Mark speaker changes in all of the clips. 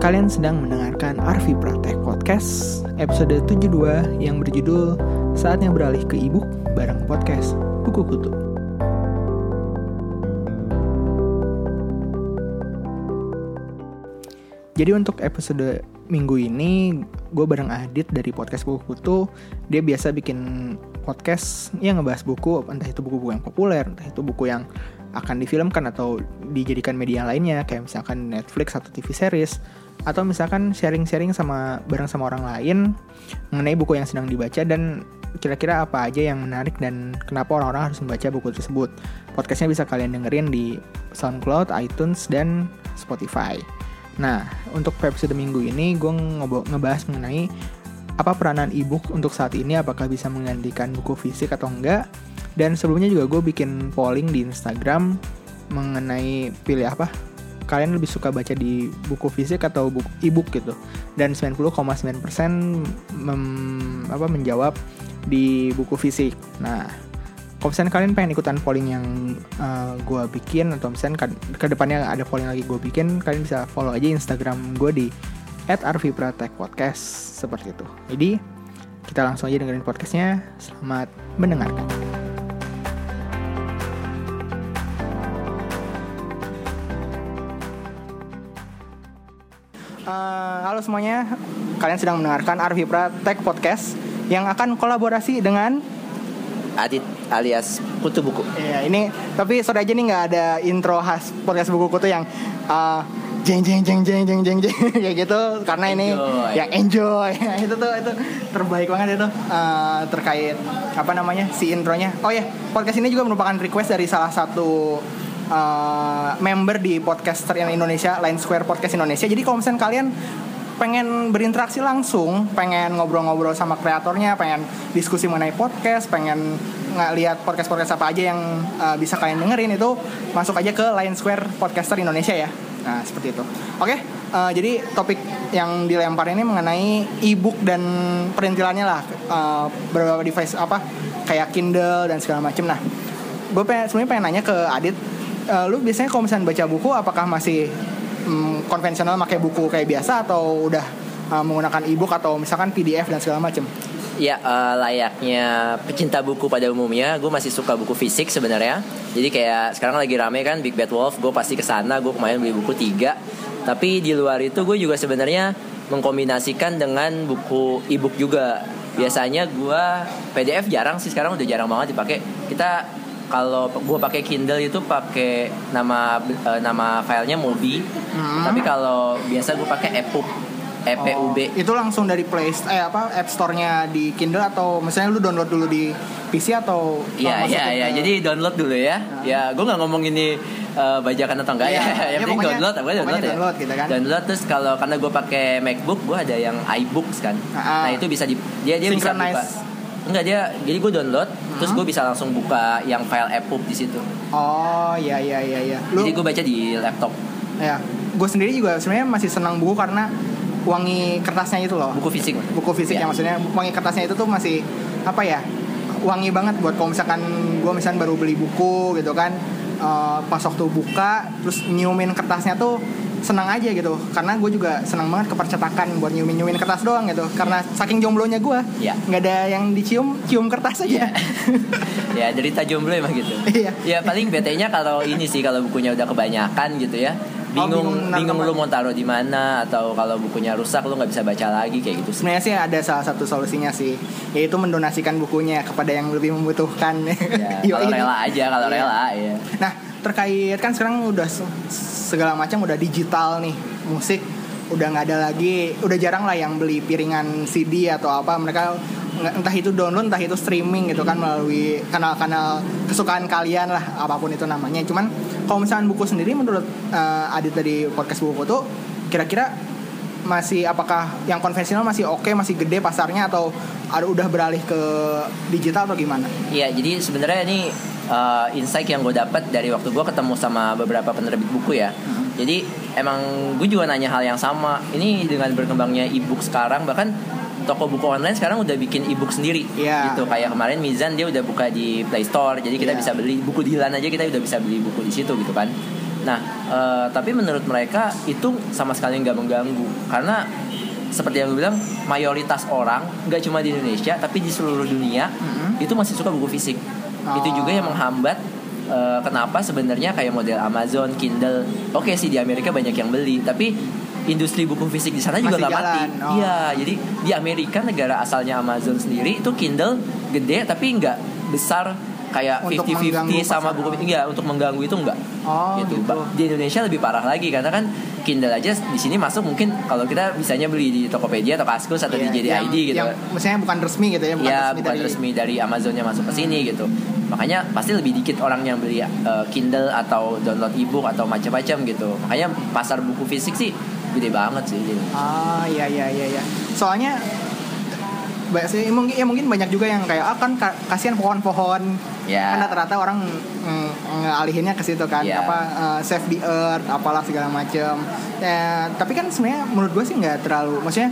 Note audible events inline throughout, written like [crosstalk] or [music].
Speaker 1: Kalian sedang mendengarkan Arvi Pratek Podcast episode 72 yang berjudul Saatnya Beralih ke Ibu bareng podcast Buku Kutu. Jadi untuk episode minggu ini gue bareng Adit dari podcast Buku Kutu. Dia biasa bikin podcast yang ngebahas buku, entah itu buku-buku yang populer, entah itu buku yang akan difilmkan atau dijadikan media lainnya kayak misalkan Netflix atau TV series atau misalkan sharing-sharing sama bareng sama orang lain mengenai buku yang sedang dibaca dan kira-kira apa aja yang menarik dan kenapa orang-orang harus membaca buku tersebut. Podcastnya bisa kalian dengerin di SoundCloud, iTunes, dan Spotify. Nah, untuk episode minggu ini gue ngebahas mengenai apa peranan ebook untuk saat ini, apakah bisa menggantikan buku fisik atau enggak. Dan sebelumnya juga gue bikin polling di Instagram mengenai pilih apa kalian lebih suka baca di buku fisik atau buku ebook gitu. Dan 90,9% mem, apa menjawab di buku fisik. Nah kalau misalnya kalian pengen ikutan polling yang uh, gue bikin atau misalnya ke depannya ada polling lagi gue bikin kalian bisa follow aja instagram gue di at podcast seperti itu. Jadi kita langsung aja dengerin podcastnya. Selamat mendengarkan Uh, halo semuanya, kalian sedang mendengarkan Arvi Tech Podcast yang akan kolaborasi dengan
Speaker 2: Adit alias Kutu Buku.
Speaker 1: Iya, ini tapi sorry aja nih nggak ada intro khas podcast buku kutu yang uh, jeng jeng jeng jeng jeng jeng jeng [laughs] kayak gitu karena ini enjoy. yang enjoy [laughs] itu tuh itu terbaik banget itu uh, terkait apa namanya si intronya. Oh ya, podcast ini juga merupakan request dari salah satu uh, member di podcaster yang Indonesia, Line Square Podcast Indonesia. Jadi kalau misalnya kalian pengen berinteraksi langsung, pengen ngobrol-ngobrol sama kreatornya, pengen diskusi mengenai podcast, pengen ngeliat podcast-podcast apa aja yang uh, bisa kalian dengerin itu masuk aja ke Line Square Podcaster Indonesia ya. Nah seperti itu. Oke, okay, uh, eh, jadi topik yang dilempar ini mengenai e-book dan perintilannya lah uh, beberapa device apa kayak Kindle dan segala macam. Nah, gue pengen sebenarnya pengen nanya ke Adit uh, lu biasanya kalau misalnya baca buku apakah masih um, konvensional pakai buku kayak biasa atau udah uh, menggunakan e-book atau misalkan PDF dan segala macam?
Speaker 2: Ya uh, layaknya pecinta buku pada umumnya, gue masih suka buku fisik sebenarnya. Jadi kayak sekarang lagi rame kan Big Bad Wolf, gue pasti ke sana. Gue kemarin beli buku tiga. Tapi di luar itu gue juga sebenarnya mengkombinasikan dengan buku e-book juga. Biasanya gue PDF jarang sih sekarang udah jarang banget dipakai. Kita kalau gue pakai Kindle itu pakai nama uh, nama filenya Mobi hmm. tapi kalau biasa gue pakai EPUB EPUB
Speaker 1: oh, itu langsung dari Play eh apa App Store-nya di Kindle atau misalnya lu download dulu di PC atau
Speaker 2: Iya iya iya jadi download dulu ya nah. ya gue nggak ngomong ini uh, bajakan atau enggak ya, [laughs] ya. yang penting download apa download ya download, gitu kan? download terus kalau karena gue pakai MacBook gue ada yang iBooks kan nah, nah itu bisa di dia dia bisa buka Enggak dia, jadi gue download. Terus gue bisa langsung buka yang file EPUB di situ.
Speaker 1: Oh iya iya iya iya.
Speaker 2: Lu, jadi gue baca di laptop.
Speaker 1: Ya, gue sendiri juga sebenarnya masih senang buku karena wangi kertasnya itu loh.
Speaker 2: Buku fisik.
Speaker 1: Buku fisik ya. yang maksudnya wangi kertasnya itu tuh masih apa ya? Wangi banget buat kalau misalkan gue misalkan baru beli buku gitu kan, uh, pas waktu buka, terus nyiumin kertasnya tuh senang aja gitu. Karena gue juga senang banget ke percetakan buat nyumin nyumin kertas doang gitu. Karena yeah. saking jomblonya gue yeah. nggak ada yang dicium cium kertas aja.
Speaker 2: Yeah. ya derita jomblo emang gitu.
Speaker 1: Iya.
Speaker 2: Ya paling bete nya kalau ini sih kalau bukunya udah kebanyakan gitu ya. Bingung oh, bingung, bingung lu mau taruh di mana atau kalau bukunya rusak lu nggak bisa baca lagi kayak gitu
Speaker 1: sebenarnya sih ada salah satu solusinya sih. Yaitu mendonasikan bukunya kepada yang lebih membutuhkan. [laughs]
Speaker 2: Ya, kalau rela aja kalau yeah. rela ya
Speaker 1: nah terkait kan sekarang udah segala macam udah digital nih musik. Udah nggak ada lagi udah jarang lah yang beli piringan CD atau apa. Mereka entah itu download entah itu streaming gitu kan melalui kanal-kanal kesukaan kalian lah apa pun itu namanya. Cuman kalau misalnya buku sendiri menurut uh, Adit dari podcast buku tuh kira-kira masih apakah yang konvensional masih oke okay, masih gede pasarnya atau ada udah beralih ke digital atau gimana?
Speaker 2: Iya jadi sebenarnya ini uh, insight yang gue dapat dari waktu gue ketemu sama beberapa penerbit buku ya. Hmm. Jadi emang gue juga nanya hal yang sama. Ini dengan berkembangnya e-book sekarang bahkan toko buku online sekarang udah bikin e-book sendiri yeah. gitu kayak kemarin Mizan dia udah buka di Play Store jadi kita yeah. bisa beli buku Dilan aja kita udah bisa beli buku di situ gitu kan nah Eh, tapi menurut mereka itu sama sekali nggak mengganggu karena seperti yang gue bilang mayoritas orang nggak cuma di Indonesia tapi di seluruh dunia
Speaker 1: Mhm.
Speaker 2: itu masih suka buku fisik
Speaker 1: Oh.
Speaker 2: itu juga yang menghambat eh, kenapa sebenarnya kayak model Amazon Kindle oke sih di Amerika banyak yang beli tapi industri buku fisik di sana juga nggak mati
Speaker 1: oh.
Speaker 2: iya jadi di Amerika negara asalnya Amazon sendiri itu Kindle gede tapi nggak besar kayak
Speaker 1: Untuk
Speaker 2: 50-50
Speaker 1: mengganggu
Speaker 2: sama buku iya untuk mengganggu itu enggak
Speaker 1: Oh, gitu.
Speaker 2: Ba- di Indonesia lebih parah lagi karena kan Kindle aja di sini masuk mungkin kalau kita bisanya beli di Tokopedia atau Kaskus atau
Speaker 1: Iya,
Speaker 2: di JDID
Speaker 1: yang-
Speaker 2: gitu
Speaker 1: Yang maksudnya bukan resmi gitu ya, bukan
Speaker 2: ya
Speaker 1: resmi
Speaker 2: bukan
Speaker 1: dari
Speaker 2: resmi dari Amazonnya masuk ke sini gitu makanya pasti lebih dikit orang yang beli uh, Kindle atau download ebook atau macam-macam gitu makanya pasar buku fisik sih gede banget sih gitu.
Speaker 1: Ah iya iya iya iya. Soalnya sih mungkin ya mungkin banyak juga yang kayak ah kan ka- kasihan pohon-pohon.
Speaker 2: Ya.
Speaker 1: Kan rata-rata orang mm, ngalihinnya ke situ kan
Speaker 2: Ya.
Speaker 1: apa eh, save the earth apalah segala macem. Ya, tapi kan sebenarnya menurut gue sih nggak terlalu maksudnya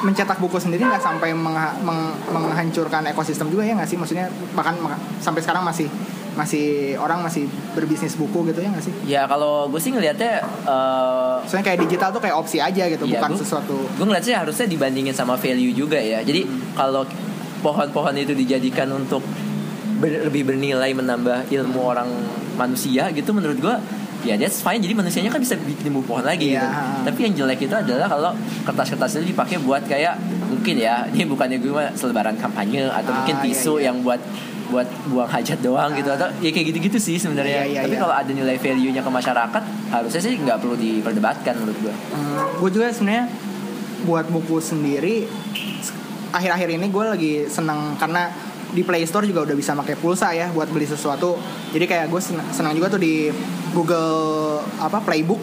Speaker 1: mencetak buku sendiri nggak sampai mengha- meng- menghancurkan ekosistem juga ya nggak sih maksudnya bahkan sampai sekarang masih masih orang masih berbisnis buku gitu ya nggak sih?
Speaker 2: ya kalau gue sih ngelihatnya uh,
Speaker 1: Soalnya kayak digital tuh kayak opsi aja gitu,
Speaker 2: Iya,
Speaker 1: bukan
Speaker 2: gua-
Speaker 1: sesuatu
Speaker 2: gue ngeliat sih harusnya dibandingin sama value juga ya jadi kalau pohon-pohon itu dijadikan untuk ber- lebih bernilai menambah ilmu orang manusia gitu menurut gue ya that's fine jadi manusianya kan bisa bikin tumbuh pohon lagi
Speaker 1: Iya.
Speaker 2: gitu. tapi yang jelek itu adalah kalau kertas-kertas itu dipakai buat kayak mungkin ya ini bukannya gue mah selebaran kampanye atau
Speaker 1: Ah,
Speaker 2: mungkin
Speaker 1: iya,
Speaker 2: tisu
Speaker 1: iya.
Speaker 2: yang buat buat buang hajat doang gitu atau ya kayak gitu-gitu sih sebenarnya.
Speaker 1: Iya, iya,
Speaker 2: tapi
Speaker 1: iya.
Speaker 2: kalau ada nilai value-nya ke masyarakat harusnya sih nggak perlu diperdebatkan menurut gue
Speaker 1: gue juga sebenarnya buat buku sendiri akhir-akhir ini gue lagi seneng karena di Play Store juga udah bisa pakai pulsa ya buat beli sesuatu. Jadi kayak gue senang, senang juga tuh di Google apa Playbook.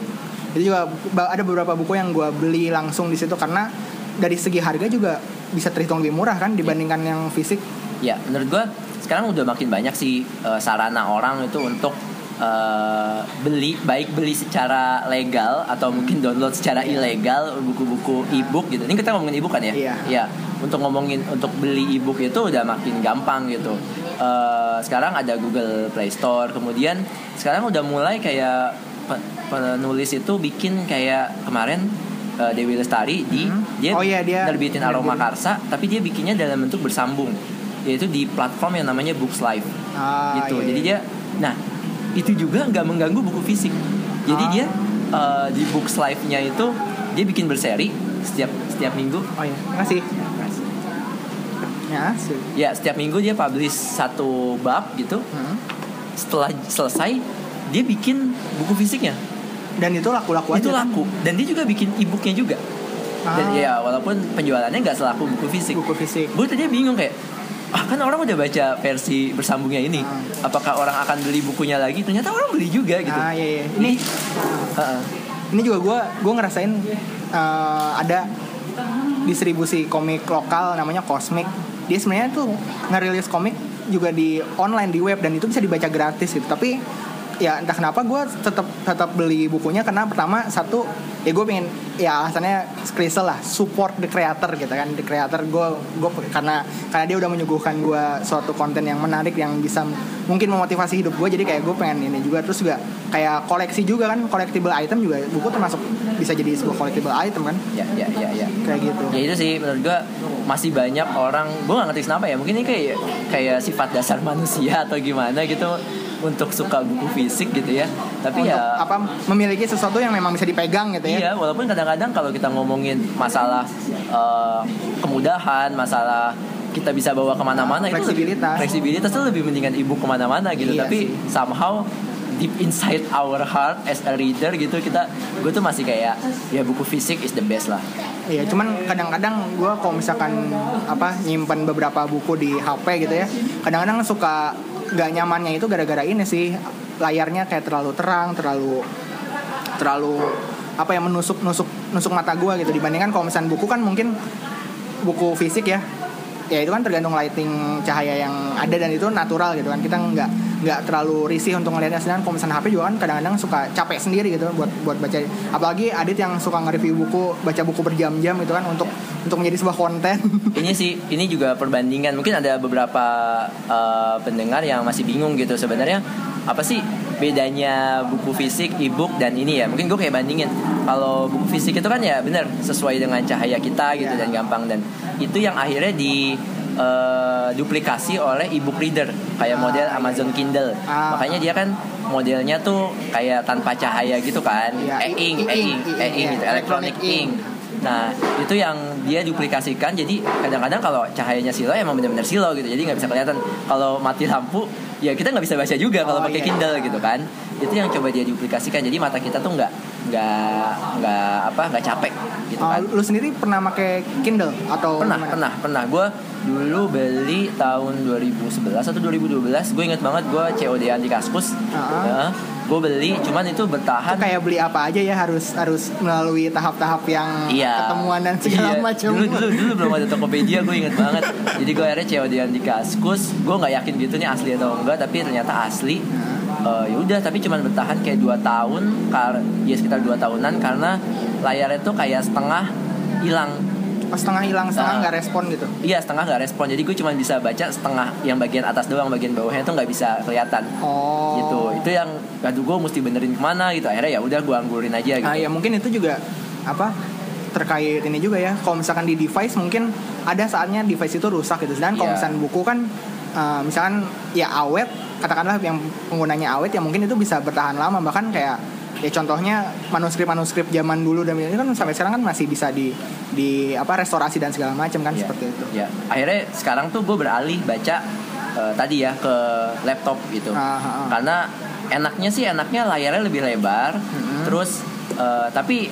Speaker 1: Jadi juga ada beberapa buku yang gue beli langsung di situ karena dari segi harga juga bisa terhitung lebih murah kan dibandingkan yang fisik.
Speaker 2: Ya, menurut gua sekarang udah makin banyak sih eh, sarana orang itu untuk eh, beli baik beli secara legal atau mungkin download secara ilegal buku-buku e-book gitu. Ini kita ngomongin e-book kan ya?
Speaker 1: Iya.
Speaker 2: Ya, untuk ngomongin untuk beli e-book itu udah makin gampang gitu. Eh, sekarang ada Google Play Store, kemudian sekarang udah mulai kayak pe- penulis itu bikin kayak kemarin Dewi Lestari di
Speaker 1: Hmm.
Speaker 2: dia,
Speaker 1: Oh iya, dia
Speaker 2: nerbitin aroma karsa tapi dia bikinnya dalam bentuk bersambung yaitu di platform yang namanya Books Live.
Speaker 1: Ah,
Speaker 2: gitu.
Speaker 1: iya,
Speaker 2: jadi
Speaker 1: iya.
Speaker 2: dia nah itu juga nggak mengganggu buku fisik. Jadi
Speaker 1: Ah.
Speaker 2: dia eh, di Books Live-nya itu dia bikin berseri setiap setiap minggu.
Speaker 1: Oh iya. Makasih. Ya sih.
Speaker 2: Ya setiap minggu dia publish satu bab gitu.
Speaker 1: Hmm.
Speaker 2: setelah selesai dia bikin buku fisiknya.
Speaker 1: Dan itu laku-laku
Speaker 2: itu
Speaker 1: aja kan?
Speaker 2: laku. Dan dia juga bikin e-booknya juga. Dan
Speaker 1: Ah.
Speaker 2: ya walaupun penjualannya nggak selaku buku fisik.
Speaker 1: Buku fisik.
Speaker 2: Gue tadi bingung kayak ah kan orang udah baca versi bersambungnya ini
Speaker 1: Hmm.
Speaker 2: apakah orang akan beli bukunya lagi ternyata orang beli juga gitu
Speaker 1: ah iya, iya. ini
Speaker 2: Heeh.
Speaker 1: ini juga gue gue ngerasain eh, ada distribusi komik lokal namanya Cosmic dia sebenarnya tuh ngerilis komik juga di online di web dan itu bisa dibaca gratis gitu tapi ya entah kenapa gue tetap tetap beli bukunya karena pertama satu ya gue pengen ya alasannya kristal lah support the creator gitu kan the creator gue gue karena karena dia udah menyuguhkan gue suatu konten yang menarik yang bisa mungkin memotivasi hidup gue jadi kayak gue pengen ini juga terus juga kayak koleksi juga kan collectible item juga buku termasuk bisa jadi sebuah collectible item kan?
Speaker 2: Ya ya ya ya.
Speaker 1: Kayak gitu.
Speaker 2: Ya itu sih menurut gue masih banyak orang gue gak ngerti kenapa ya mungkin ini kayak kayak sifat dasar manusia atau gimana gitu untuk suka buku fisik gitu ya tapi
Speaker 1: untuk
Speaker 2: ya
Speaker 1: apa memiliki sesuatu yang memang bisa dipegang gitu ya
Speaker 2: Iya, walaupun kadang-kadang kalau kita ngomongin masalah eh, kemudahan, masalah kita bisa bawa ke mana-mana itu lebih-
Speaker 1: Fleksibilitas.
Speaker 2: fleksibilitas itu lebih mendingan ibu ke mana-mana gitu.
Speaker 1: Iya
Speaker 2: Tapi
Speaker 1: sih.
Speaker 2: somehow deep inside our heart as a reader gitu kita, gue tuh masih kayak ya buku fisik is the best lah.
Speaker 1: Iya, cuman kadang-kadang gue kalau misalkan apa nyimpan beberapa buku di HP gitu ya, kadang-kadang suka gak nyamannya itu gara-gara ini sih. Layarnya kayak terlalu terang, terlalu terlalu apa ya menusuk nusuk nusuk mata gue gitu. Dibandingkan kalau misalkan buku kan mungkin buku fisik ya. Ya itu kan tergantung lighting cahaya yang ada dan itu natural gitu kan. Kita nggak nggak terlalu risih untuk ngelihatnya sedangkan kalau misalkan HP juga kan kadang-kadang suka capek sendiri gitu buat buat baca apalagi Adit yang suka nge-review buku baca buku berjam-jam gitu kan untuk untuk menjadi sebuah konten [laughs]
Speaker 2: ini sih ini juga perbandingan mungkin ada beberapa eh, pendengar yang masih bingung gitu sebenarnya apa sih bedanya buku fisik, e-book dan ini ya. Mungkin gue kayak bandingin. Kalau buku fisik itu kan ya bener sesuai dengan cahaya kita gitu
Speaker 1: Iya.
Speaker 2: dan gampang dan itu yang akhirnya di eh, duplikasi oleh e-book reader kayak
Speaker 1: Ah,
Speaker 2: model
Speaker 1: iya,
Speaker 2: Amazon Kindle.
Speaker 1: Ah.
Speaker 2: Makanya dia kan modelnya tuh kayak tanpa cahaya gitu kan.
Speaker 1: Iya,
Speaker 2: E-ink,
Speaker 1: e-ink,
Speaker 2: e-ink,
Speaker 1: e-ink,
Speaker 2: e-ink
Speaker 1: iya,
Speaker 2: gitu,
Speaker 1: electronic
Speaker 2: ink. Nah itu yang dia duplikasikan jadi kadang-kadang kalau cahayanya silo emang benar-benar silo gitu jadi nggak bisa kelihatan kalau mati lampu ya kita nggak bisa baca juga kalau
Speaker 1: Oh,
Speaker 2: pakai
Speaker 1: iya.
Speaker 2: Kindle gitu kan itu yang coba dia duplikasikan jadi mata kita tuh nggak nggak nggak apa nggak capek gitu
Speaker 1: Oh,
Speaker 2: kan
Speaker 1: lu sendiri pernah pakai Kindle atau
Speaker 2: pernah
Speaker 1: gimana?
Speaker 2: pernah pernah gue dulu beli tahun 2011 atau 2012 gue inget banget gue COD-an di Kaskus
Speaker 1: Ah.
Speaker 2: gue beli cuman itu
Speaker 1: Itu
Speaker 2: bertahan
Speaker 1: kayak beli apa aja ya harus harus melalui tahap-tahap yang
Speaker 2: Iya.
Speaker 1: ketemuan dan segala
Speaker 2: Iya.
Speaker 1: macam.
Speaker 2: Dulu dulu dulu belum ada Tokopedia, gue inget banget. Jadi gue akhirnya COD-an di Kaskus. Gue nggak yakin gitu nih asli atau enggak, tapi ternyata asli.
Speaker 1: Nah.
Speaker 2: Eh, ya udah, tapi cuman bertahan kayak 2 tahun, kar ya sekitar 2 tahunan karena layarnya tuh kayak setengah hilang.
Speaker 1: Pas setengah hilang, setengah
Speaker 2: Ah.
Speaker 1: nggak respon gitu.
Speaker 2: Iya setengah nggak respon. Jadi gue cuma bisa baca setengah yang bagian atas doang, bagian bawahnya tuh nggak bisa kelihatan.
Speaker 1: Oh.
Speaker 2: Gitu. Itu yang aduh gue mesti benerin ke mana gitu. Akhirnya ya udah gue anggurin aja gitu.
Speaker 1: Nah, ya mungkin itu juga apa terkait ini juga ya. Kalau misalkan di device mungkin ada saatnya device itu rusak gitu. Sedangkan kalau
Speaker 2: Iya.
Speaker 1: misalkan buku kan eh, misalkan ya awet, katakanlah yang penggunanya awet ya mungkin itu bisa bertahan lama bahkan kayak ya contohnya manuskrip-manuskrip zaman dulu dan ini kan sampai sekarang kan masih bisa di di apa restorasi dan segala macam kan
Speaker 2: Iya.
Speaker 1: seperti itu.
Speaker 2: Ya, akhirnya sekarang tuh gue beralih baca eh, tadi ya ke laptop gitu.
Speaker 1: Ah, ah, ah.
Speaker 2: Karena enaknya sih enaknya layarnya lebih lebar.
Speaker 1: Mm-mm.
Speaker 2: Terus eh, tapi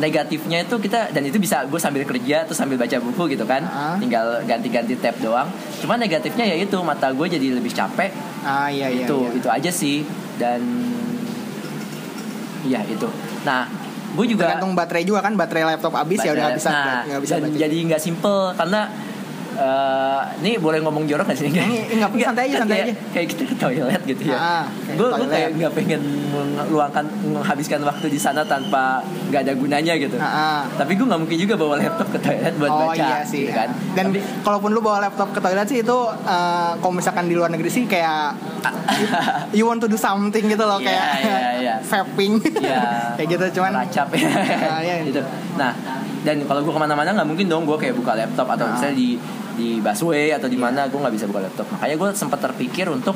Speaker 2: negatifnya itu kita dan itu bisa gue sambil kerja terus sambil baca buku gitu kan.
Speaker 1: Ah.
Speaker 2: Tinggal ganti-ganti tab doang. Cuma negatifnya ya itu mata gue jadi lebih capek.
Speaker 1: Ah iya iya.
Speaker 2: itu
Speaker 1: iya.
Speaker 2: itu aja sih dan Iya itu. Nah, gue juga
Speaker 1: Tergantung baterai juga kan baterai laptop habis ya udah nggak bisa
Speaker 2: nah,
Speaker 1: nggak bisa
Speaker 2: dan jadi nggak simple karena eh, ini boleh ngomong jorok gak sih?
Speaker 1: Ini- nggak, santai aja, santai
Speaker 2: kayak,
Speaker 1: aja.
Speaker 2: Kayak kita ke toilet gitu ya.
Speaker 1: Ah,
Speaker 2: gue
Speaker 1: toilet.
Speaker 2: kayak nggak pengen meluangkan menghabiskan waktu di sana tanpa nggak ada gunanya gitu.
Speaker 1: Ah, ah.
Speaker 2: Tapi gue nggak mungkin juga bawa laptop ke toilet buat
Speaker 1: oh
Speaker 2: baca,
Speaker 1: iya sih.
Speaker 2: gitu kan.
Speaker 1: Dan
Speaker 2: Tapi-
Speaker 1: kalaupun lu bawa laptop ke toilet sih itu eh, kalau misalkan di luar negeri sih kayak you [laughs] want to do something gitu loh
Speaker 2: Iya,
Speaker 1: kayak
Speaker 2: iya, iya.
Speaker 1: vaping.
Speaker 2: Iya. [laughs] [laughs]
Speaker 1: kayak gitu cuman
Speaker 2: Racap ya.
Speaker 1: Ah, iya.
Speaker 2: gitu. Nah, dan kalau gue ke mana-mana nggak mungkin dong gue kayak buka laptop atau
Speaker 1: Ah.
Speaker 2: misalnya di di busway atau di mana gue nggak bisa buka laptop. Makanya gue sempat terpikir untuk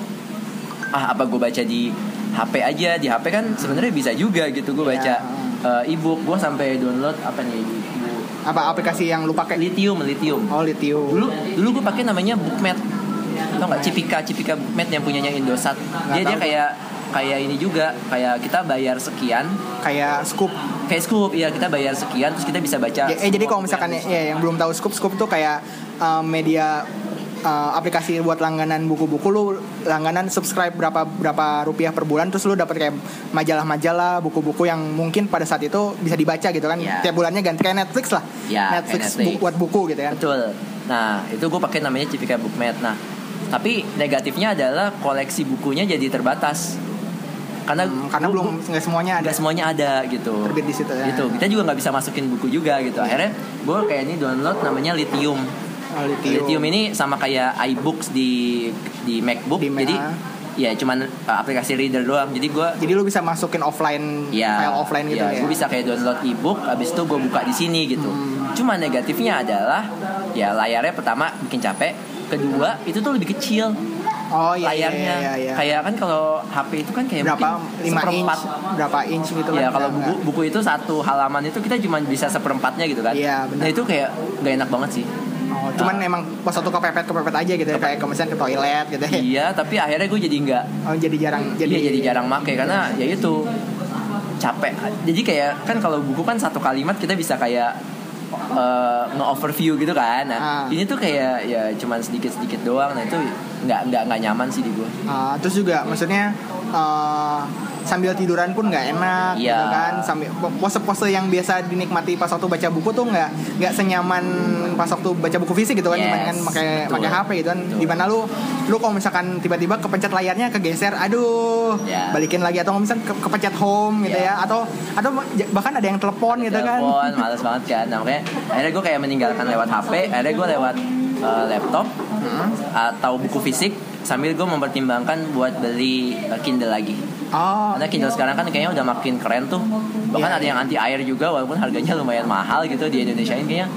Speaker 2: ah apa gue baca di HP aja di HP kan sebenarnya bisa juga gitu gue baca
Speaker 1: Iya.
Speaker 2: eh, ebook gue sampai download apa nih buku
Speaker 1: apa aplikasi yang lu pakai?
Speaker 2: lithium lithium
Speaker 1: Oh, lithium.
Speaker 2: dulu dulu gue pakai namanya bookmat tau nggak Cipika Cipika bookmat yang punyanya Indosat dia dia
Speaker 1: tahu.
Speaker 2: kayak kayak ini juga kayak kita bayar sekian
Speaker 1: kayak scoop.
Speaker 2: kayak scoop ya kita bayar sekian terus kita bisa baca
Speaker 1: Ya, eh jadi kalau misalkan
Speaker 2: yang-
Speaker 1: ya yang belum tahu scoop scoop tuh kayak eh, media eh, aplikasi buat langganan buku-buku lu langganan subscribe berapa berapa rupiah per bulan terus lu dapat kayak majalah-majalah buku-buku yang mungkin pada saat itu bisa dibaca gitu kan.
Speaker 2: Ya.
Speaker 1: tiap bulannya ganti kayak Netflix lah.
Speaker 2: Ya,
Speaker 1: Netflix,
Speaker 2: Netflix.
Speaker 1: bu- buat buku gitu kan.
Speaker 2: Betul. Nah itu gue pakai namanya Cipika bookmat nah tapi negatifnya adalah koleksi bukunya jadi terbatas. Karena
Speaker 1: Hmm, karena belum nggak semuanya ada.
Speaker 2: semuanya ada gitu.
Speaker 1: Terbit di situ, ya.
Speaker 2: gitu. Kita juga nggak bisa masukin buku juga gitu. Akhirnya gue kayak ini download namanya lithium
Speaker 1: Oh, lithium.
Speaker 2: lithium ini sama kayak iBooks di di MacBook
Speaker 1: Di
Speaker 2: jadi ya cuman uh, aplikasi reader doang jadi gue
Speaker 1: jadi lu bisa masukin offline
Speaker 2: ya
Speaker 1: file offline gitu ya,
Speaker 2: gue bisa kayak download ebook abis itu gue buka di sini gitu
Speaker 1: Hmm.
Speaker 2: cuma negatifnya adalah ya layarnya pertama bikin capek kedua itu tuh lebih kecil
Speaker 1: oh iya iya,
Speaker 2: layarnya
Speaker 1: iya, iya.
Speaker 2: kayak kan kalau HP itu kan kayak
Speaker 1: berapa
Speaker 2: mungkin
Speaker 1: 5 inch berapa inch gitu kan
Speaker 2: Ya kalau buku buku itu satu halaman itu kita cuma bisa seperempatnya gitu kan.
Speaker 1: Iya, benar.
Speaker 2: Nah itu kayak gak enak banget sih.
Speaker 1: Oh, cuman emang pas waktu kepepet kepepet aja gitu ya kayak ke misalnya ke toilet gitu ya.
Speaker 2: iya, tapi akhirnya gue jadi nggak
Speaker 1: Oh jadi jarang
Speaker 2: jadi
Speaker 1: jadi
Speaker 2: jadi jarang make karena ya itu capek. Jadi kayak kan kalau buku kan satu kalimat kita bisa kayak eh, nge-overview gitu kan. Nah,
Speaker 1: Ah.
Speaker 2: ini tuh kayak ya cuman sedikit-sedikit doang. Nah, itu nggak nggak nggak nyaman sih di gue.
Speaker 1: Ah, terus juga maksudnya eh, sambil tiduran pun nggak enak gitu
Speaker 2: Iya.
Speaker 1: kan sambil pose-pose yang biasa dinikmati pas waktu baca buku tuh nggak nggak senyaman pas waktu baca buku fisik gitu kan
Speaker 2: Yes,
Speaker 1: dibandingkan pakai pakai HP gitu kan
Speaker 2: Betul.
Speaker 1: di mana lu lu kalau misalkan tiba-tiba kepencet layarnya kegeser aduh
Speaker 2: Ya.
Speaker 1: balikin lagi atau misalkan ke, kepencet home gitu
Speaker 2: Ya.
Speaker 1: ya atau atau bahkan ada yang telepon gitu kan
Speaker 2: Telepon, males banget kan. Nah, makanya akhirnya gue kayak meninggalkan lewat HP, akhirnya gue lewat eh, laptop
Speaker 1: Hmm.
Speaker 2: atau buku fisik sambil gue mempertimbangkan buat beli eh, Kindle lagi.
Speaker 1: Oh,
Speaker 2: Karena Kindle sekarang kan kayaknya udah makin keren tuh. Bahkan
Speaker 1: Iya,
Speaker 2: ada yang anti air juga walaupun harganya lumayan mahal gitu di Indonesia ini kayaknya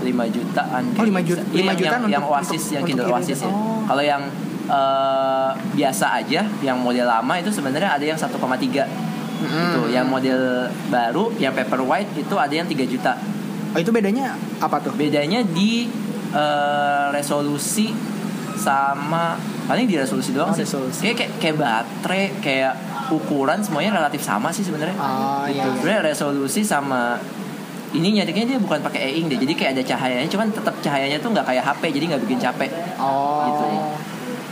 Speaker 2: 5 jutaan.
Speaker 1: Oh, 5 juta-
Speaker 2: Iya,
Speaker 1: 5
Speaker 2: yang,
Speaker 1: jutaan
Speaker 2: yang, yang Oasis,
Speaker 1: untuk-
Speaker 2: yang Kindle. Oasis ya.
Speaker 1: Oh.
Speaker 2: Kalau yang eh, biasa aja, yang model lama itu sebenarnya ada yang 1,3
Speaker 1: Mm-mm.
Speaker 2: gitu. Yang model baru, yang Paperwhite itu ada yang 3 juta.
Speaker 1: Oh, itu bedanya apa tuh?
Speaker 2: Bedanya di eh, resolusi sama paling di resolusi doang
Speaker 1: Oh,
Speaker 2: sih.
Speaker 1: resolusi.
Speaker 2: Kayak, kayak kayak baterai, kayak ukuran semuanya relatif sama sih sebenarnya.
Speaker 1: Oh, iya. iya.
Speaker 2: Sebenarnya resolusi sama ininya kayaknya dia bukan pakai e-ink deh. Jadi kayak ada cahayanya, cuman tetap cahayanya tuh nggak kayak HP, jadi nggak bikin capek
Speaker 1: Oh.
Speaker 2: Gitu.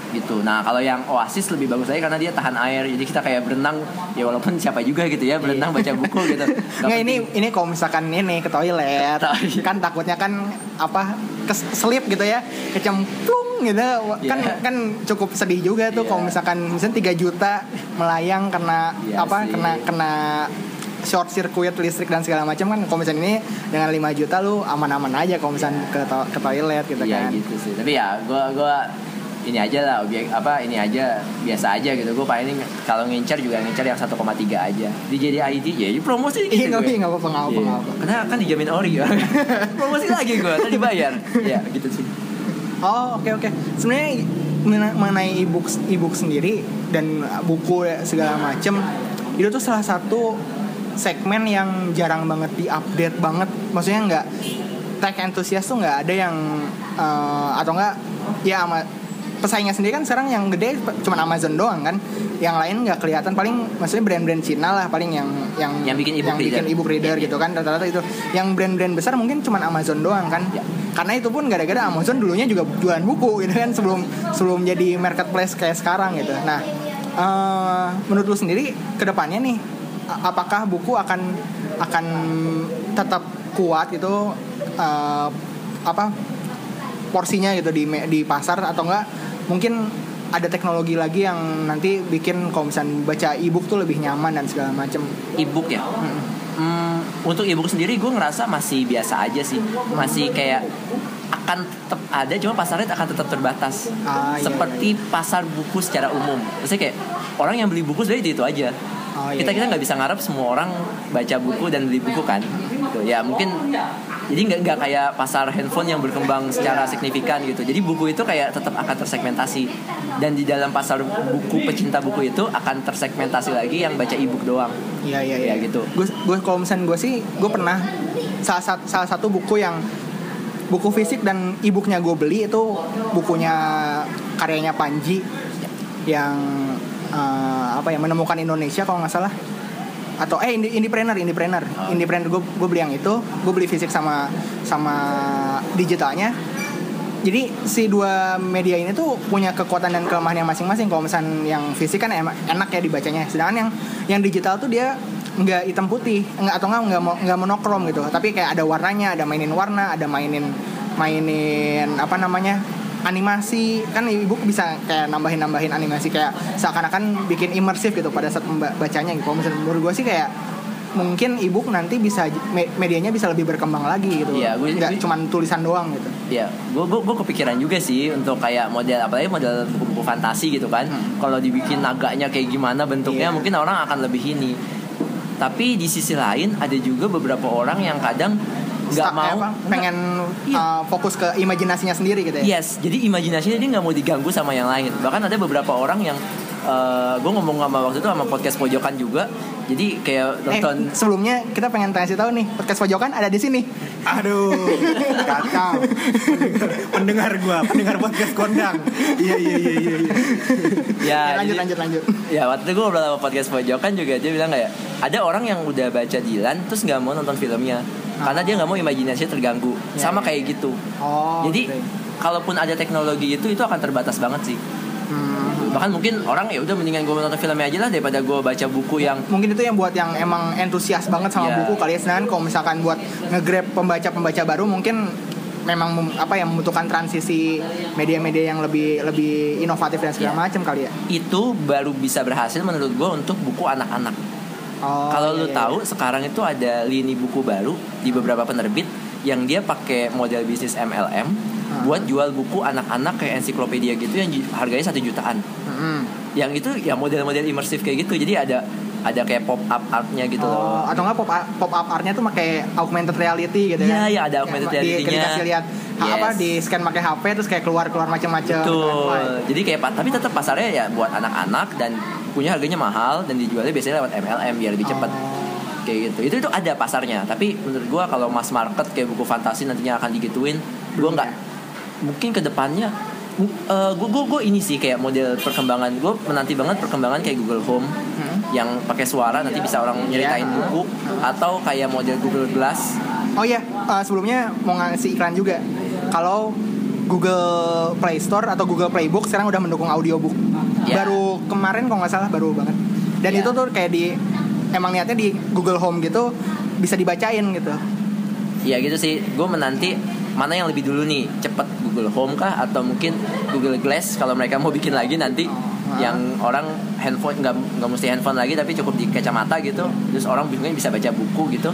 Speaker 2: gitu. Nah kalau yang Oasis lebih bagus lagi karena dia tahan air. Jadi kita kayak berenang ya walaupun siapa juga gitu ya berenang baca buku gitu. [laughs] Nggak
Speaker 1: ini ini kalau misalkan ini ke Toilet. kan takutnya kan apa keselip gitu ya kecemplung gitu kan
Speaker 2: Iya.
Speaker 1: kan cukup sedih juga tuh
Speaker 2: Iya.
Speaker 1: kalau misalkan misalnya 3 juta melayang kena
Speaker 2: Iya
Speaker 1: apa
Speaker 2: sih.
Speaker 1: kena kena short circuit listrik dan segala macam kan kalau misalnya ini dengan 5 juta lu aman-aman aja kalau misalnya ke, to- ke toilet gitu
Speaker 2: Iya
Speaker 1: kan
Speaker 2: gitu sih. Tapi ya gue gua ini aja lah objek apa ini aja biasa aja gitu. Gue paling kalau ngincer juga ngincer yang 1,3 aja. Di jadi ID ya promosi gitu.
Speaker 1: Iya nggak apa-apa nggak apa-apa.
Speaker 2: Karena kan dijamin ori ya. [laughs] promosi lagi gue, tadi bayar. ya gitu sih.
Speaker 1: Oh oke oke. Sebenarnya mena- mengenai ebook ebook sendiri dan buku segala macem itu tuh salah satu segmen yang jarang banget diupdate banget. Maksudnya nggak tech enthusiast tuh nggak ada yang eh, atau nggak ya ama, pesaingnya sendiri kan sekarang yang gede cuma Amazon doang kan. Yang lain nggak kelihatan paling maksudnya brand-brand Cina lah paling yang yang
Speaker 2: Yang bikin ebook
Speaker 1: yang bikin
Speaker 2: reader.
Speaker 1: ebook reader gitu kan rata-rata itu. Yang brand-brand besar mungkin cuma Amazon doang kan.
Speaker 2: Ya.
Speaker 1: Karena itu pun gara-gara Amazon dulunya juga jualan buku gitu kan sebelum sebelum jadi marketplace kayak sekarang gitu. Nah, eh, menurut lu sendiri ke depannya nih apakah buku akan akan tetap kuat gitu eh, apa porsinya gitu di di pasar atau enggak mungkin ada teknologi lagi yang nanti bikin kalau misalnya baca ebook tuh lebih nyaman dan segala macem.
Speaker 2: Ebook ya. Hmm, untuk ebook sendiri gue ngerasa masih biasa aja sih. Masih kayak akan tetap ada, cuma pasarnya akan tetap terbatas.
Speaker 1: Ah, iya,
Speaker 2: Seperti pasar buku secara umum. Maksudnya kayak orang yang beli buku sebenarnya itu, itu aja.
Speaker 1: Oh, iya,
Speaker 2: kita kita nggak bisa ngarep semua orang baca buku dan beli buku kan. Gitu. Ya mungkin jadi nggak nggak kayak pasar handphone yang berkembang secara signifikan gitu. Jadi buku itu kayak tetap akan tersegmentasi dan di dalam pasar buku pecinta buku itu akan tersegmentasi lagi yang baca ebook doang.
Speaker 1: Iya iya
Speaker 2: Ya, gitu.
Speaker 1: Gue gue kalau misalnya gue sih gue pernah salah satu salah satu buku yang buku fisik dan e-booknya gue beli itu bukunya karyanya Panji yang eh, apa ya menemukan Indonesia kalau nggak salah atau eh indie indepreneur indepreneur
Speaker 2: Oh.
Speaker 1: indepreneur gue gue beli yang itu gue beli fisik sama sama digitalnya. Jadi si dua media ini tuh punya kekuatan dan kelemahan yang masing-masing. Kalau misalnya yang fisik kan enak, ya dibacanya. Sedangkan yang yang digital tuh dia nggak hitam putih. Nggak atau nggak nggak nggak monokrom gitu. Tapi kayak ada warnanya ada mainin warna ada mainin mainin apa namanya animasi kan ibu bisa kayak nambahin nambahin animasi kayak seakan-akan bikin imersif gitu pada saat membacanya gitu kalau misalnya menurut gue sih kayak mungkin ebook nanti bisa me- medianya bisa lebih berkembang lagi gitu
Speaker 2: Iya, gue-
Speaker 1: nggak cuman tulisan doang gitu
Speaker 2: Ya, gue gue gue kepikiran juga sih untuk kayak model apalagi model buku-buku fantasi gitu kan. Kalau dibikin naganya kayak gimana bentuknya
Speaker 1: Iya.
Speaker 2: mungkin orang akan lebih ini. Tapi di sisi lain ada juga beberapa orang yang kadang nggak
Speaker 1: Sta-
Speaker 2: mau
Speaker 1: eh, apa, pengen
Speaker 2: Iya.
Speaker 1: uh, fokus ke imajinasinya sendiri gitu ya
Speaker 2: Yes, jadi imajinasinya dia nggak mau diganggu sama yang lain. Bahkan ada beberapa orang yang gue ngomong sama waktu itu sama podcast pojokan juga. Jadi kayak
Speaker 1: Eh,
Speaker 2: nonton
Speaker 1: sebelumnya kita pengen kasih tahu nih podcast pojokan ada di sini.
Speaker 3: Aduh, kacau. pendengar gua, pendengar podcast kondang. Iya iya iya iya. iya.
Speaker 2: ya,
Speaker 1: Ya, lanjut
Speaker 2: jadi-
Speaker 1: lanjut lanjut.
Speaker 2: Ya waktu itu gue ngobrol sama podcast pojokan juga dia bilang kayak ada orang yang udah baca Dilan terus nggak mau nonton filmnya karena dia nggak mau imajinasinya terganggu
Speaker 1: Ya,
Speaker 2: sama
Speaker 1: ya.
Speaker 2: kayak gitu.
Speaker 1: Oh.
Speaker 2: Jadi
Speaker 1: oke.
Speaker 2: kalaupun ada teknologi itu itu akan terbatas banget sih.
Speaker 1: Hmm.
Speaker 2: Bahkan mungkin orang ya udah mendingan gue nonton filmnya aja lah daripada gue baca buku yang
Speaker 1: mungkin itu yang buat yang emang entusias banget sama
Speaker 2: Iya.
Speaker 1: buku kali ya sedangkan kalau misalkan buat nge-grab pembaca-pembaca baru mungkin memang mem- apa yang membutuhkan transisi media-media yang lebih lebih inovatif dan segala
Speaker 2: Iya.
Speaker 1: macam kali ya.
Speaker 2: itu baru bisa berhasil menurut gue untuk buku anak-anak.
Speaker 1: Oh,
Speaker 2: Kalau
Speaker 1: iya,
Speaker 2: lu
Speaker 1: iya,
Speaker 2: tahu sekarang itu ada lini buku baru di beberapa penerbit yang dia pakai model bisnis MLM
Speaker 1: Ah.
Speaker 2: buat jual buku anak-anak kayak ensiklopedia gitu yang harganya satu jutaan.
Speaker 1: iya. Mm-mm.
Speaker 2: yang itu ya model-model imersif kayak gitu jadi ada ada kayak pop up artnya gitu
Speaker 1: Oh,
Speaker 2: loh
Speaker 1: atau enggak pop pop up artnya tuh pakai augmented reality gitu
Speaker 2: Iya,
Speaker 1: kan?
Speaker 2: iya, ada augmented reality-nya.
Speaker 1: Dikasih lihat ha-
Speaker 2: Yes.
Speaker 1: apa di scan pakai HP terus kayak keluar keluar macam-macam. gitu
Speaker 2: Betul. Jadi kayak tapi tetap pasarnya ya buat anak-anak dan punya harganya mahal dan dijualnya biasanya lewat MLM biar lebih cepat.
Speaker 1: Oh.
Speaker 2: Kayak gitu. Itu itu ada pasarnya. Tapi menurut gua kalau mass market kayak buku fantasi nantinya akan digituin, gua nggak mungkin ke depannya uh, gue gue gue ini sih kayak model perkembangan gue menanti banget perkembangan kayak Google Home
Speaker 1: Hmm.
Speaker 2: yang pakai suara nanti bisa orang nyeritain
Speaker 1: Iya.
Speaker 2: buku atau kayak model Google Glass
Speaker 1: Oh iya, eh, sebelumnya mau ngasih iklan juga. Kalau Google Play Store atau Google Playbook sekarang udah mendukung audiobook.
Speaker 2: Ya.
Speaker 1: Baru kemarin kalau nggak salah baru banget. Dan
Speaker 2: Ya.
Speaker 1: itu tuh kayak di emang niatnya di Google Home gitu bisa dibacain gitu.
Speaker 2: Ya gitu sih, gue menanti mana yang lebih dulu nih, cepet Google Home kah atau mungkin Google Glass kalau mereka mau bikin lagi nanti
Speaker 1: Ah.
Speaker 2: yang orang handphone nggak nggak mesti handphone lagi tapi cukup di kacamata gitu, terus orang bingungnya bisa baca buku gitu.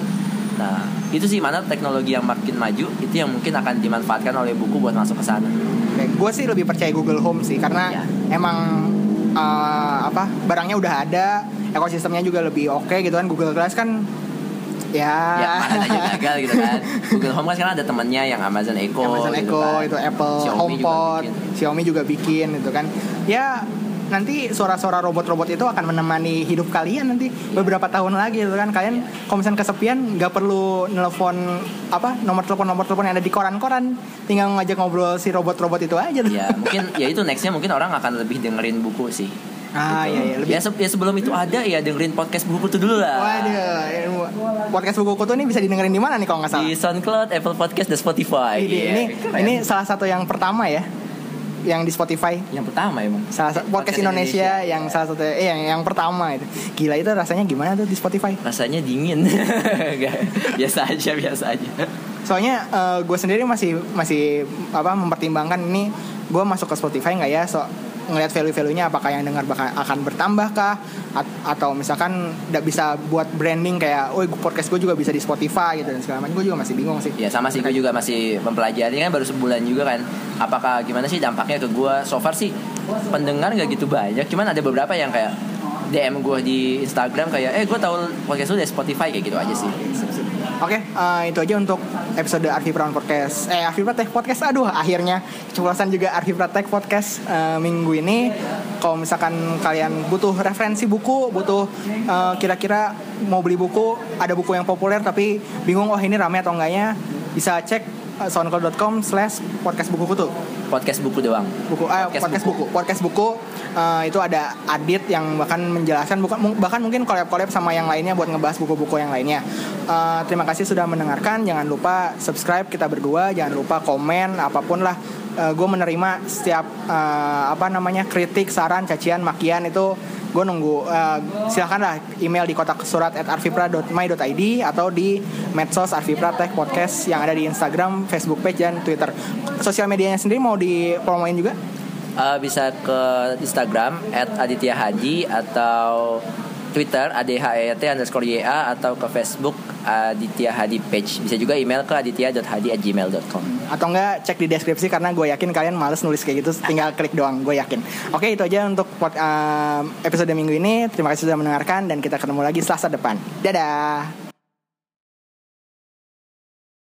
Speaker 2: Nah itu sih mana teknologi yang makin maju itu yang mungkin akan dimanfaatkan oleh buku buat masuk ke sana.
Speaker 1: Gue sih lebih percaya Google Home sih karena
Speaker 2: Ya.
Speaker 1: emang eh, apa barangnya udah ada, ekosistemnya juga lebih oke gitu kan. Google Glass kan ya,
Speaker 2: Ya mana aja gagal gitu kan. [laughs] Google Home kan sekarang ada temannya yang Amazon Echo.
Speaker 1: Amazon
Speaker 2: gitu
Speaker 1: Echo
Speaker 2: kan.
Speaker 1: itu Apple
Speaker 2: Xiaomi juga
Speaker 1: HomePod. Xiaomi juga bikin gitu kan. Ya nanti suara-suara robot-robot itu akan menemani hidup kalian nanti beberapa tahun lagi gitu kan kalian kalau misalnya kesepian nggak perlu nelpon apa nomor telepon nomor telepon yang ada di koran-koran tinggal ngajak ngobrol si robot-robot itu aja tuh.
Speaker 2: Ya mungkin ya itu nextnya mungkin orang akan lebih dengerin buku sih.
Speaker 1: ah
Speaker 2: Gitu.
Speaker 1: iya iya lebih
Speaker 2: Ya, se- ya sebelum itu ada ya dengerin podcast buku tuh dulu lah.
Speaker 1: Waduh, ya, podcast buku kutu ini bisa didengerin di mana nih kalau nggak salah?
Speaker 2: Di SoundCloud, Apple Podcast, dan Spotify.
Speaker 1: Ini,
Speaker 2: Iya,
Speaker 1: ini,
Speaker 2: keren.
Speaker 1: ini salah satu yang pertama ya, yang di Spotify.
Speaker 2: yang pertama emang.
Speaker 1: Salah satu podcast,
Speaker 2: Podcast
Speaker 1: Indonesia,
Speaker 2: Indonesia.
Speaker 1: yang salah satu eh yang yang pertama itu. Gila itu rasanya gimana tuh di Spotify?
Speaker 2: Rasanya dingin. [laughs] Biasa aja, biasa aja.
Speaker 1: Soalnya gue sendiri masih masih apa mempertimbangkan ini gue masuk ke Spotify nggak ya? So ngelihat value-value-nya apakah yang dengar bakal akan bertambah kah At- atau misalkan tidak bisa buat branding kayak oh podcast gue juga bisa di Spotify gitu dan segala macam gue juga masih bingung sih
Speaker 2: Ya sama sih, gue juga masih mempelajari kan baru sebulan juga kan. Apakah gimana sih dampaknya ke gue? So far sih pendengar nggak gitu banyak. Cuman ada beberapa yang kayak DM gue di Instagram kayak, eh gue tahu podcast lu dari Spotify kayak gitu aja sih.
Speaker 1: Oke, eh, itu aja untuk episode Brown Podcast. Eh, Arfi Pratek Podcast. Aduh, akhirnya keceplosan juga Arfi Pratek Podcast eh, minggu ini. Kalau misalkan kalian butuh referensi buku, butuh eh, kira-kira mau beli buku, ada buku yang populer tapi bingung oh ini rame atau enggaknya, bisa cek soundcloud.com slash podcast buku kutu
Speaker 2: Podcast buku doang.
Speaker 1: buku eh,
Speaker 2: Podcast
Speaker 1: podcast, buku. podcast buku eh, itu ada Adit yang bahkan menjelaskan bukan bahkan mungkin collab sama yang lainnya buat ngebahas buku-buku yang lainnya. Eh, terima kasih sudah mendengarkan. Jangan lupa subscribe kita berdua. Jangan lupa komen apa pun lah. Gue menerima setiap eh, apa namanya kritik saran cacian makian itu gue nunggu eh, silahkanlah email di kotak surat at arvipra.my.id atau di medsos arvipra tech podcast yang ada di Instagram, Facebook page dan Twitter. Sosial medianya sendiri mau dipromoin juga?
Speaker 2: Eh, bisa ke Instagram @aditya haji atau Twitter adhyet underscore ya atau ke Facebook Aditya Hadi page. Bisa juga email ke aditya.hadi@gmail.com.
Speaker 1: Atau enggak cek di deskripsi karena gue yakin kalian males nulis kayak gitu tinggal klik doang gue yakin. Oke itu aja untuk episode minggu ini. Terima kasih sudah mendengarkan dan kita ketemu lagi Selasa depan. Dadah.